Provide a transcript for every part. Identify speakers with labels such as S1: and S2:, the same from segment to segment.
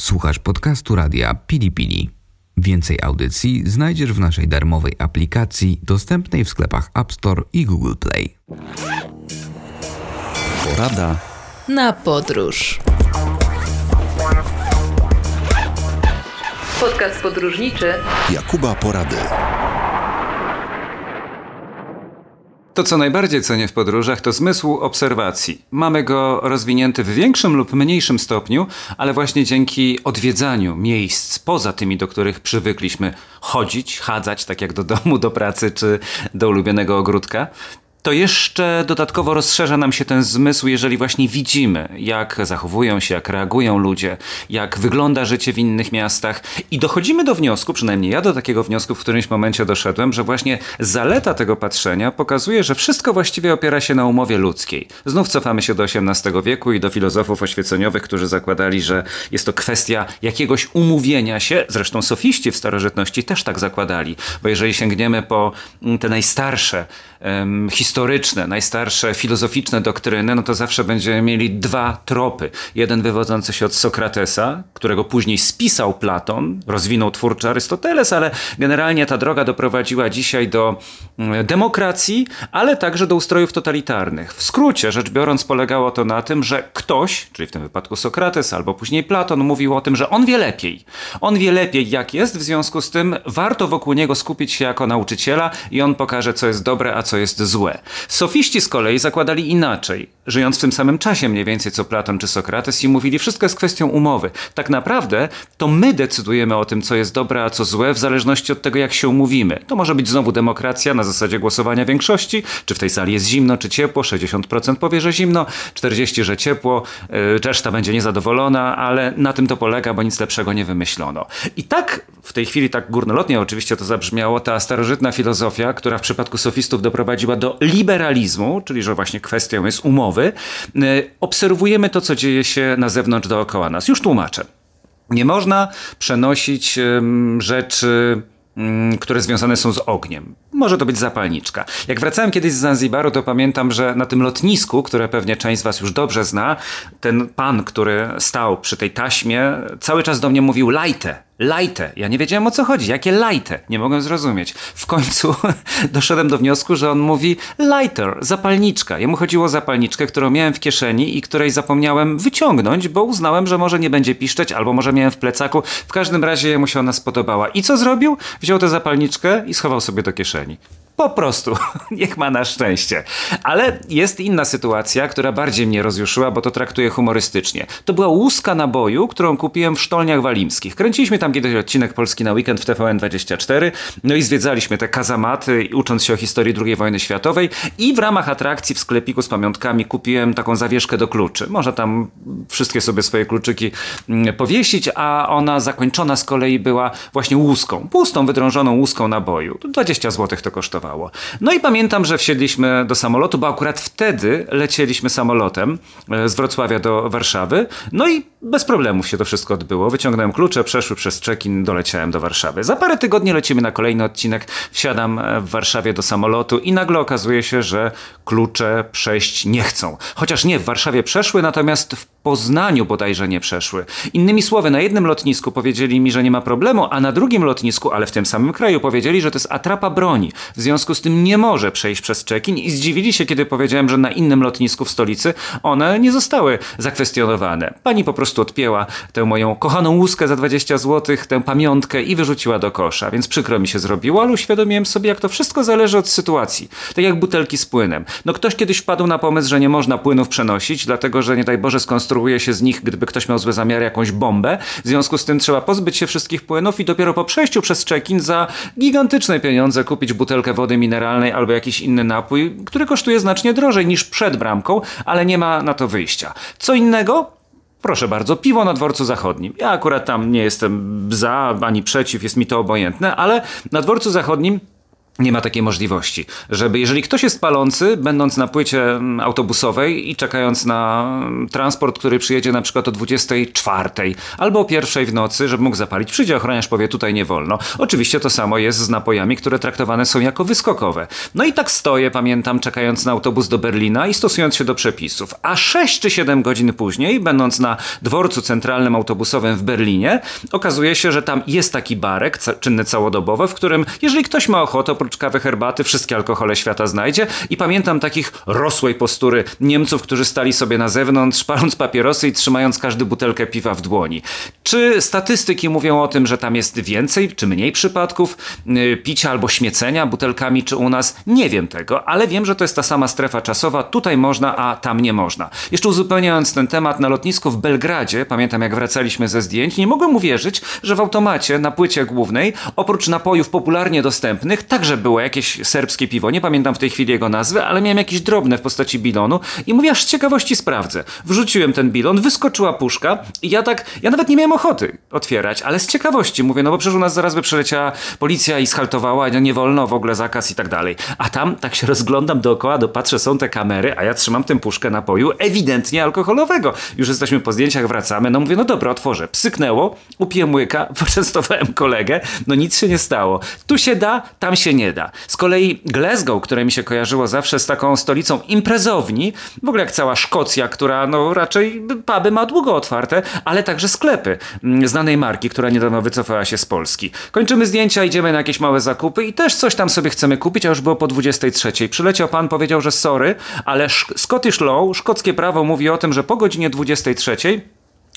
S1: Słuchasz podcastu radia Pili Pili. Więcej audycji znajdziesz w naszej darmowej aplikacji dostępnej w sklepach App Store i Google Play.
S2: Porada
S3: na podróż. Podcast podróżniczy
S2: Jakuba Porady.
S4: To, co najbardziej cenię w podróżach, to zmysł obserwacji. Mamy go rozwinięty w większym lub mniejszym stopniu, ale właśnie dzięki odwiedzaniu miejsc poza tymi, do których przywykliśmy chodzić, chadzać, tak jak do domu, do pracy czy do ulubionego ogródka, to jeszcze dodatkowo rozszerza nam się ten zmysł, jeżeli właśnie widzimy, jak zachowują się, jak reagują ludzie, jak wygląda życie w innych miastach i dochodzimy do wniosku, przynajmniej ja do takiego wniosku w którymś momencie doszedłem, że właśnie zaleta tego patrzenia pokazuje, że wszystko właściwie opiera się na umowie ludzkiej. Znów cofamy się do XVIII wieku i do filozofów oświeceniowych, którzy zakładali, że jest to kwestia jakiegoś umówienia się, zresztą sofiści w starożytności też tak zakładali, bo jeżeli sięgniemy po te najstarsze historyczne, najstarsze filozoficzne doktryny, no to zawsze będziemy mieli dwa tropy. Jeden wywodzący się od Sokratesa, którego później spisał Platon, rozwinął twórczy Arystoteles, ale generalnie ta droga doprowadziła dzisiaj do mm, demokracji, ale także do ustrojów totalitarnych. W skrócie rzecz biorąc polegało to na tym, że ktoś, czyli w tym wypadku Sokrates albo później Platon, mówił o tym, że on wie lepiej. On wie lepiej jak jest, w związku z tym warto wokół niego skupić się jako nauczyciela i on pokaże co jest dobre, a co jest złe. Sofiści z kolei zakładali inaczej, żyjąc w tym samym czasie mniej więcej co Platon czy Sokrates i mówili, wszystko jest kwestią umowy. Tak naprawdę to my decydujemy o tym, co jest dobre, a co złe, w zależności od tego, jak się umówimy. To może być znowu demokracja na zasadzie głosowania większości, czy w tej sali jest zimno, czy ciepło, 60% powie, że zimno, 40%, że ciepło, yy, reszta będzie niezadowolona, ale na tym to polega, bo nic lepszego nie wymyślono. I tak w tej chwili, tak górnolotnie oczywiście to zabrzmiało, ta starożytna filozofia, która w przypadku sofistów doprowadziła do liberalizmu, czyli że właśnie kwestią jest umowy, y, obserwujemy to, co dzieje się na zewnątrz dookoła nas. Już tłumaczę. Nie można przenosić rzeczy które związane są z ogniem. Może to być zapalniczka. Jak wracałem kiedyś z Zanzibaru, to pamiętam, że na tym lotnisku, które pewnie część z Was już dobrze zna, ten pan, który stał przy tej taśmie, cały czas do mnie mówił lajte, Lajte. Ja nie wiedziałem o co chodzi. Jakie lajte? Nie mogłem zrozumieć. W końcu doszedłem do wniosku, że on mówi lighter, zapalniczka. Jemu chodziło o zapalniczkę, którą miałem w kieszeni i której zapomniałem wyciągnąć, bo uznałem, że może nie będzie piszczeć, albo może miałem w plecaku. W każdym razie jemu się ona spodobała. I co zrobił? Wziął tę zapalniczkę i schował sobie do kieszeni. Po prostu, niech ma na szczęście. Ale jest inna sytuacja, która bardziej mnie rozjuszyła, bo to traktuję humorystycznie. To była łuska naboju, którą kupiłem w Sztolniach Walimskich. Kręciliśmy tam kiedyś odcinek Polski na weekend w TVN24, no i zwiedzaliśmy te kazamaty, ucząc się o historii II wojny światowej i w ramach atrakcji w sklepiku z pamiątkami kupiłem taką zawieszkę do kluczy. Można tam wszystkie sobie swoje kluczyki mm, powiesić, a ona zakończona z kolei była właśnie łuską, pustą, wydrążoną łuską naboju. 20 zł to kosztowało. No i pamiętam, że wsiedliśmy do samolotu, bo akurat wtedy lecieliśmy samolotem e, z Wrocławia do Warszawy. No i bez problemów się to wszystko odbyło. Wyciągnąłem klucze, przeszły przez check-in, doleciałem do Warszawy. Za parę tygodni lecimy na kolejny odcinek. Wsiadam e, w Warszawie do samolotu i nagle okazuje się, że klucze przejść nie chcą. Chociaż nie, w Warszawie przeszły, natomiast w Poznaniu bodajże nie przeszły. Innymi słowy, na jednym lotnisku powiedzieli mi, że nie ma problemu, a na drugim lotnisku, ale w tym samym kraju, powiedzieli, że to jest atrapa broni. W związku z tym nie może przejść przez check-in i zdziwili się, kiedy powiedziałem, że na innym lotnisku w stolicy one nie zostały zakwestionowane. Pani po prostu odpięła tę moją kochaną łuskę za 20 zł, tę pamiątkę i wyrzuciła do kosza, więc przykro mi się zrobiło, ale uświadomiłem sobie, jak to wszystko zależy od sytuacji. Tak jak butelki z płynem. No ktoś kiedyś wpadł na pomysł, że nie można płynów przenosić, dlatego że nie daj Boże skonstruuje się z nich, gdyby ktoś miał złe zamiary, jakąś bombę. W związku z tym trzeba pozbyć się wszystkich płynów i dopiero po przejściu przez check-in za gigantyczne pieniądze kupić butelkę wody mineralnej albo jakiś inny napój, który kosztuje znacznie drożej niż przed bramką, ale nie ma na to wyjścia. Co innego? Proszę bardzo, piwo na dworcu zachodnim. Ja akurat tam nie jestem za ani przeciw, jest mi to obojętne, ale na dworcu zachodnim nie ma takiej możliwości, żeby jeżeli ktoś jest palący, będąc na płycie mm, autobusowej i czekając na mm, transport, który przyjedzie na przykład o 24 albo o pierwszej w nocy, żeby mógł zapalić, przyjdzie ochroniarz, powie tutaj nie wolno. Oczywiście to samo jest z napojami, które traktowane są jako wyskokowe. No i tak stoję, pamiętam, czekając na autobus do Berlina i stosując się do przepisów. A 6 czy 7 godzin później, będąc na dworcu centralnym autobusowym w Berlinie, okazuje się, że tam jest taki barek, czynny całodobowy, w którym jeżeli ktoś ma ochotę, oprócz kawy herbaty, wszystkie alkohole świata znajdzie. I pamiętam takich rosłej postury Niemców, którzy stali sobie na zewnątrz, paląc papierosy i trzymając każdy butelkę piwa w dłoni. Czy statystyki mówią o tym, że tam jest więcej czy mniej przypadków yy, picia albo śmiecenia butelkami, czy u nas? Nie wiem tego, ale wiem, że to jest ta sama strefa czasowa. Tutaj można, a tam nie można. Jeszcze uzupełniając ten temat, na lotnisku w Belgradzie, pamiętam jak wracaliśmy ze zdjęć, nie mogłem uwierzyć, że w automacie na płycie głównej, oprócz napojów popularnie dostępnych, także było jakieś serbskie piwo, nie pamiętam w tej chwili jego nazwy, ale miałem jakieś drobne w postaci bilonu i mówię, aż z ciekawości sprawdzę. Wrzuciłem ten bilon, wyskoczyła puszka i ja tak, ja nawet nie miałem ochoty otwierać, ale z ciekawości mówię, no bo przecież u nas zaraz by przeleciała policja i schaltowała, nie wolno, w ogóle zakaz i tak dalej. A tam tak się rozglądam dookoła, dopatrzę, są te kamery, a ja trzymam tę puszkę napoju ewidentnie alkoholowego. Już jesteśmy po zdjęciach, wracamy, no mówię, no dobra, otworzę. Psyknęło, upiłem łyka, poczęstowałem kolegę, no nic się nie stało. Tu się da, tam się nie da. Z kolei Glasgow, które mi się kojarzyło zawsze z taką stolicą imprezowni, w ogóle jak cała Szkocja, która no raczej puby ma długo otwarte, ale także sklepy mm, znanej marki, która niedawno wycofała się z Polski. Kończymy zdjęcia, idziemy na jakieś małe zakupy i też coś tam sobie chcemy kupić, a już było po 23. Przyleciał pan, powiedział, że sorry, ale Scottish Law, szkockie prawo mówi o tym, że po godzinie 23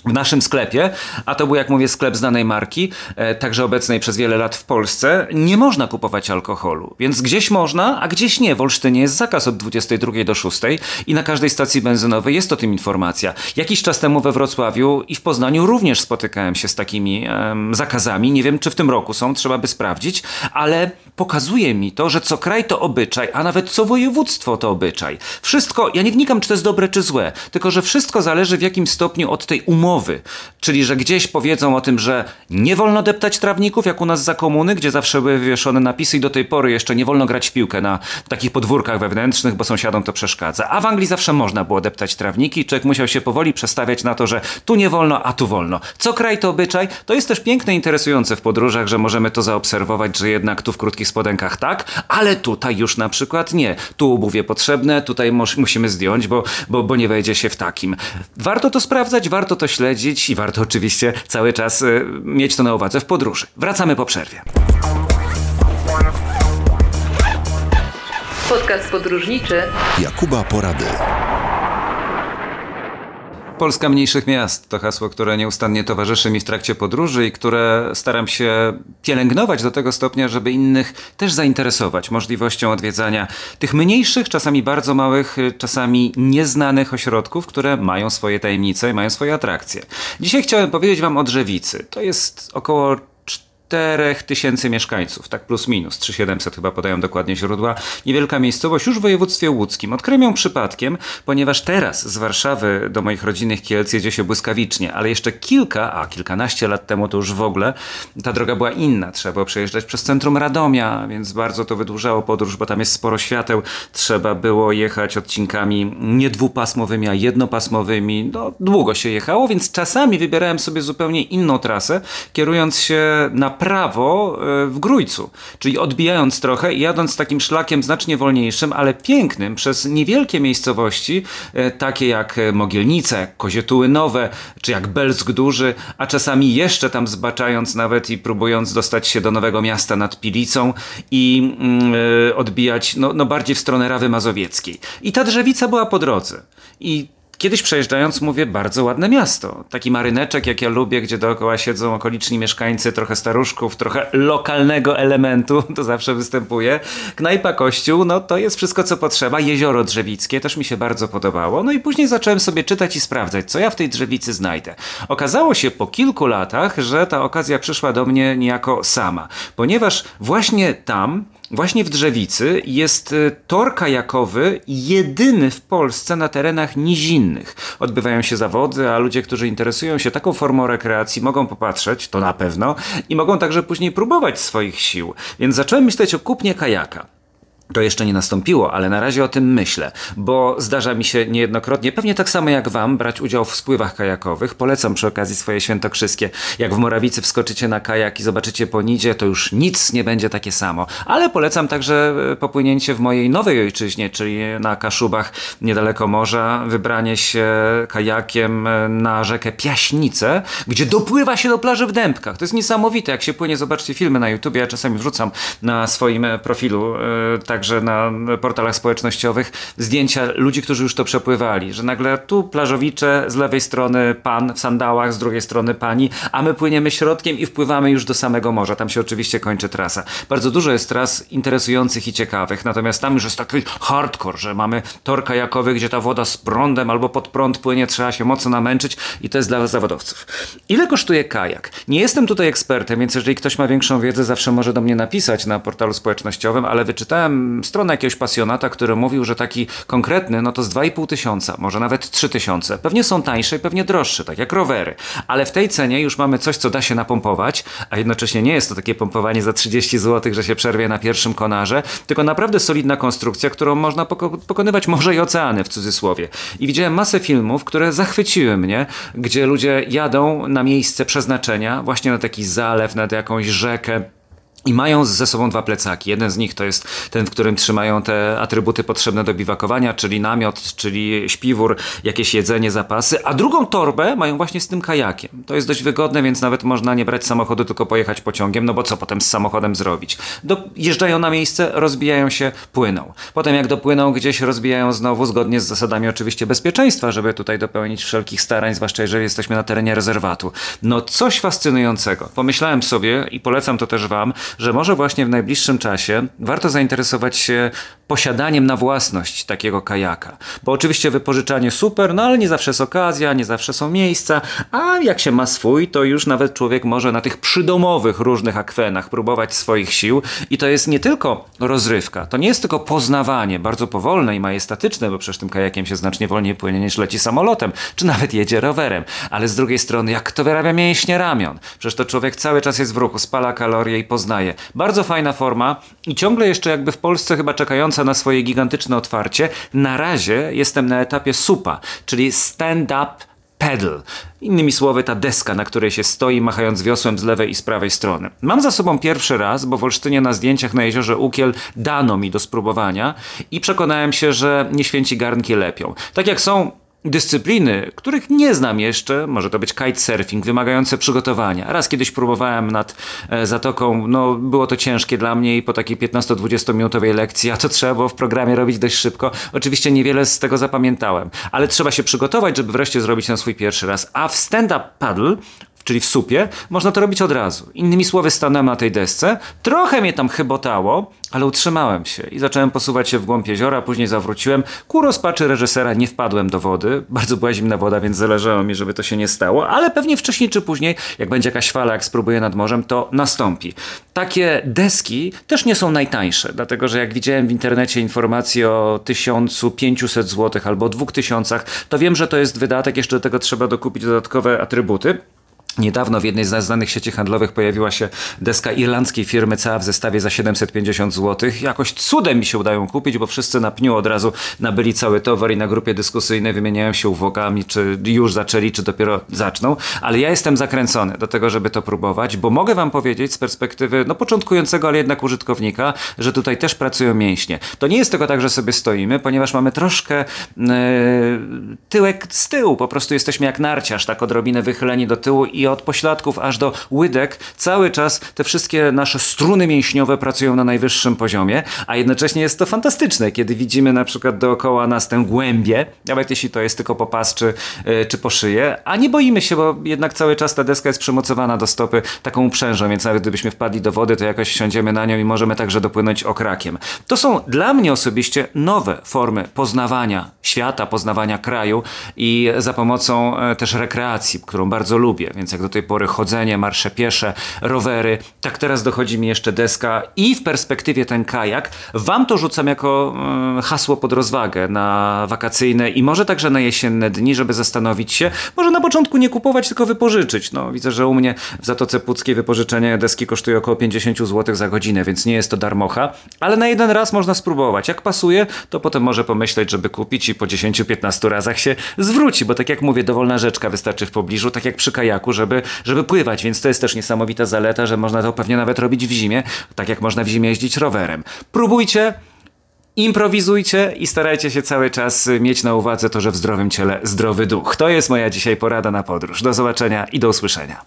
S4: w naszym sklepie, a to był, jak mówię, sklep znanej marki, e, także obecnej przez wiele lat w Polsce, nie można kupować alkoholu. Więc gdzieś można, a gdzieś nie. W Olsztynie jest zakaz od 22 do 6 i na każdej stacji benzynowej jest o tym informacja. Jakiś czas temu we Wrocławiu i w Poznaniu również spotykałem się z takimi zakazami. Nie wiem, czy w tym roku są, trzeba by sprawdzić, ale pokazuje mi to, że co kraj to obyczaj, a nawet co województwo to obyczaj. Wszystko, ja nie wnikam, czy to jest dobre, czy złe, tylko że wszystko zależy w jakim stopniu od tej umowy umowy. Czyli, że gdzieś powiedzą o tym, że nie wolno deptać trawników, jak u nas za komuny, gdzie zawsze były wywieszone napisy i do tej pory jeszcze nie wolno grać w piłkę na takich podwórkach wewnętrznych, bo sąsiadom to przeszkadza. A w Anglii zawsze można było deptać trawniki, człowiek musiał się powoli przestawiać na to, że tu nie wolno, a tu wolno. Co kraj to obyczaj, to jest też piękne i interesujące w podróżach, że możemy to zaobserwować, że jednak tu w krótkich spodenkach tak, ale tutaj już na przykład nie. Tu obuwie potrzebne, tutaj musimy zdjąć, bo, bo, bo nie wejdzie się w takim. Warto to sprawdzać, warto to śledzić śledzić i warto oczywiście cały czas y, mieć to na uwadze w podróży. Wracamy po przerwie.
S3: Podcast podróżniczy
S2: Jakuba Porady.
S4: Polska mniejszych miast to hasło, które nieustannie towarzyszy mi w trakcie podróży i które staram się pielęgnować do tego stopnia, żeby innych też zainteresować możliwością odwiedzania tych mniejszych, czasami bardzo małych, czasami nieznanych ośrodków, które mają swoje tajemnice i mają swoje atrakcje. Dzisiaj chciałem powiedzieć Wam o Drzewicy. To jest około 4000 mieszkańców, tak plus minus, 3700 chyba podają dokładnie źródła. Niewielka miejscowość już w województwie łódzkim. Odkryłem ją przypadkiem, ponieważ teraz z Warszawy do moich rodzinnych Kielc jedzie się błyskawicznie, ale jeszcze kilka, a kilkanaście lat temu to już w ogóle ta droga była inna. Trzeba było przejeżdżać przez centrum Radomia, więc bardzo to wydłużało podróż, bo tam jest sporo świateł. Trzeba było jechać odcinkami nie dwupasmowymi, a jednopasmowymi. No, długo się jechało, więc czasami wybierałem sobie zupełnie inną trasę, kierując się na prawo e, w Grójcu, czyli odbijając trochę i jadąc takim szlakiem znacznie wolniejszym, ale pięknym przez niewielkie miejscowości, e, takie jak Mogielnice, Kozietuły Nowe, czy jak Belsk Duży, a czasami jeszcze tam zbaczając nawet i próbując dostać się do Nowego Miasta nad Pilicą i yy, odbijać no, no bardziej w stronę Rawy Mazowieckiej. I ta drzewica była po drodze. I Kiedyś przejeżdżając mówię, bardzo ładne miasto. Taki maryneczek, jak ja lubię, gdzie dookoła siedzą okoliczni mieszkańcy, trochę staruszków, trochę lokalnego elementu, to zawsze występuje. Knajpa, kościół, no to jest wszystko, co potrzeba. Jezioro Drzewickie też mi się bardzo podobało. No i później zacząłem sobie czytać i sprawdzać, co ja w tej Drzewicy znajdę. Okazało się po kilku latach, że ta okazja przyszła do mnie niejako sama, ponieważ właśnie tam właśnie w Drzewicy jest y, tor kajakowy jedyny w Polsce na terenach nizinnych. Odbywają się zawody, a ludzie, którzy interesują się taką formą rekreacji mogą popatrzeć, to na pewno, i mogą także później próbować swoich sił. Więc zacząłem myśleć o kupnie kajaka. To jeszcze nie nastąpiło, ale na razie o tym myślę, bo zdarza mi się niejednokrotnie, pewnie tak samo jak Wam, brać udział w spływach kajakowych. Polecam przy okazji swoje świętokrzyskie. Jak w Morawicy wskoczycie na kajak i zobaczycie po nidzie, to już nic nie będzie takie samo. Ale polecam także e, popłynięcie w mojej nowej ojczyźnie, czyli na Kaszubach, niedaleko morza, wybranie się kajakiem e, na rzekę Piaśnicę, gdzie dopływa się do plaży w Dębkach. To jest niesamowite, jak się płynie, zobaczcie filmy na YouTube, ja czasami wrzucam na swoim e, profilu, tak także na portalach społecznościowych zdjęcia ludzi, którzy już to przepływali, że nagle tu plażowicze, z lewej strony pan w sandałach, z drugiej strony pani, a my płyniemy środkiem i wpływamy już do samego morza. Tam się oczywiście kończy trasa. Bardzo dużo jest tras interesujących i ciekawych, natomiast tam już jest taki hardcore, że mamy tor kajakowy, gdzie ta woda z prądem albo pod prąd płynie, trzeba się mocno namęczyć i to jest dla zawodowców. Ile kosztuje kajak? Nie jestem tutaj ekspertem, więc jeżeli ktoś ma większą wiedzę, zawsze może do mnie napisać na portalu społecznościowym, ale wyczytałem stronę jakiegoś pasjonata, który mówił, że taki konkretny, no to z 2,5 tysiąca, może nawet 3 tysiące. Pewnie są tańsze i pewnie droższe, tak jak rowery. Ale w tej cenie już mamy coś, co da się napompować, a jednocześnie nie jest to takie pompowanie za 30 zł, że się przerwie na pierwszym konarze, tylko naprawdę solidna konstrukcja, którą można poko pokonywać morze i oceany w cudzysłowie. I widziałem masę filmów, które zachwyciły mnie, gdzie ludzie jadą na miejsce przeznaczenia, właśnie na taki zalew, nad jakąś rzekę, i mają ze sobą dwa plecaki. Jeden z nich to jest ten, w którym trzymają te atrybuty potrzebne do biwakowania, czyli namiot, czyli śpiwór, jakieś jedzenie, zapasy, a drugą torbę mają właśnie z tym kajakiem. To jest dość wygodne, więc nawet można nie brać samochodu, tylko pojechać pociągiem, no bo co potem z samochodem zrobić? Dojeżdżają na miejsce, rozbijają się, płyną. Potem jak dopłyną gdzieś, rozbijają znowu, zgodnie z zasadami oczywiście bezpieczeństwa, żeby tutaj dopełnić wszelkich starań, zwłaszcza jeżeli jesteśmy na terenie rezerwatu. No coś fascynującego. Pomyślałem sobie i polecam to też Wam, że może właśnie w najbliższym czasie warto zainteresować się posiadaniem na własność takiego kajaka. Bo oczywiście wypożyczanie super, no ale nie zawsze jest okazja, nie zawsze są miejsca, a jak się ma swój, to już nawet człowiek może na tych przydomowych różnych akwenach próbować swoich sił i to jest nie tylko rozrywka, to nie jest tylko poznawanie, bardzo powolne i majestatyczne, bo przecież tym kajakiem się znacznie wolniej płynie niż leci samolotem, czy nawet jedzie rowerem, ale z drugiej strony jak to wyrabia mięśnie ramion? Przecież to człowiek cały czas jest w ruchu, spala kalorie i poznaje. Bardzo fajna forma i ciągle jeszcze jakby w Polsce chyba czekająca na swoje gigantyczne otwarcie. Na razie jestem na etapie SUPA, czyli Stand Up pedal. Innymi słowy, ta deska, na której się stoi, machając wiosłem z lewej i z prawej strony. Mam za sobą pierwszy raz, bo w Olsztynie na zdjęciach na jeziorze Ukiel dano mi do spróbowania i przekonałem się, że nie święci garnki lepią. Tak jak są dyscypliny, których nie znam jeszcze, może to być kitesurfing, wymagające przygotowania. Raz kiedyś próbowałem nad e, zatoką, no było to ciężkie dla mnie i po takiej 15-20 minutowej lekcji, a to trzeba było w programie robić dość szybko. Oczywiście niewiele z tego zapamiętałem, ale trzeba się przygotować, żeby wreszcie zrobić ten swój pierwszy raz. A w stand-up paddle czyli w supie, można to robić od razu. Innymi słowy, stanąłem na tej desce, trochę mnie tam chybotało, ale utrzymałem się i zacząłem posuwać się w głąb jeziora, później zawróciłem. Ku rozpaczy reżysera nie wpadłem do wody. Bardzo była zimna woda, więc zależało mi, żeby to się nie stało, ale pewnie wcześniej czy później, jak będzie jakaś fala, jak spróbuję nad morzem, to nastąpi. Takie deski też nie są najtańsze, dlatego że jak widziałem w internecie informacje o 1500 zł albo 2000, to wiem, że to jest wydatek, jeszcze do tego trzeba dokupić dodatkowe atrybuty. Niedawno w jednej z znanych sieci handlowych pojawiła się deska irlandzkiej firmy cała w zestawie za 750 zł. Jakoś cudem mi się udają kupić, bo wszyscy na pniu od razu nabyli cały towar i na grupie dyskusyjnej wymieniają się uwagami, czy już zaczęli, czy dopiero zaczną. Ale ja jestem zakręcony do tego, żeby to próbować, bo mogę wam powiedzieć z perspektywy no początkującego, ale jednak użytkownika, że tutaj też pracują mięśnie. To nie jest tylko tak, że sobie stoimy, ponieważ mamy troszkę yy, tyłek z tyłu. Po prostu jesteśmy jak narciarz, tak odrobinę wychyleni do tyłu i od pośladków aż do łydek, cały czas te wszystkie nasze struny mięśniowe pracują na najwyższym poziomie, a jednocześnie jest to fantastyczne, kiedy widzimy na przykład dookoła nas tę głębię, nawet jeśli to jest tylko po pas czy, yy, czy po szyję, a nie boimy się, bo jednak cały czas ta deska jest przymocowana do stopy taką uprzężą, więc nawet gdybyśmy wpadli do wody, to jakoś siądziemy na nią i możemy także dopłynąć okrakiem. To są dla mnie osobiście nowe formy poznawania świata, poznawania kraju i za pomocą e, też rekreacji, którą bardzo lubię, więc więc jak do tej pory chodzenie, marsze piesze, rowery, tak teraz dochodzi mi jeszcze deska i w perspektywie ten kajak. Wam to rzucam jako e, hasło pod rozwagę na wakacyjne i może także na jesienne dni, żeby zastanowić się, może na początku nie kupować, tylko wypożyczyć. No, widzę, że u mnie w Zatoce Puckiej wypożyczenie deski kosztuje około 50 zł za godzinę, więc nie jest to darmocha, ale na jeden raz można spróbować. Jak pasuje, to potem może pomyśleć, żeby kupić i po 10-15 razach się zwróci, bo tak jak mówię, dowolna rzeczka wystarczy w pobliżu, tak jak przy kajaku, żeby, żeby pływać, więc to jest też niesamowita zaleta, że można to pewnie nawet robić w zimie, tak jak można w zimie jeździć rowerem. Próbujcie, Improwizujcie i starajcie się cały czas mieć na uwadze to, że w zdrowym ciele zdrowy duch. To jest moja dzisiaj porada na podróż. Do zobaczenia i do usłyszenia.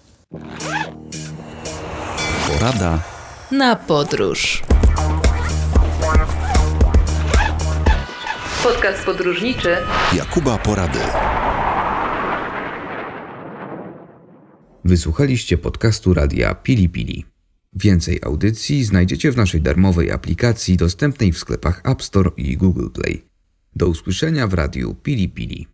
S2: Porada
S3: na podróż. Podcast podróżniczy
S2: Jakuba Porady.
S1: Wysłuchaliście podcastu radia Pili Pili. Więcej audycji znajdziecie w naszej darmowej aplikacji dostępnej w sklepach App Store i Google Play. Do usłyszenia w radiu Pili Pili.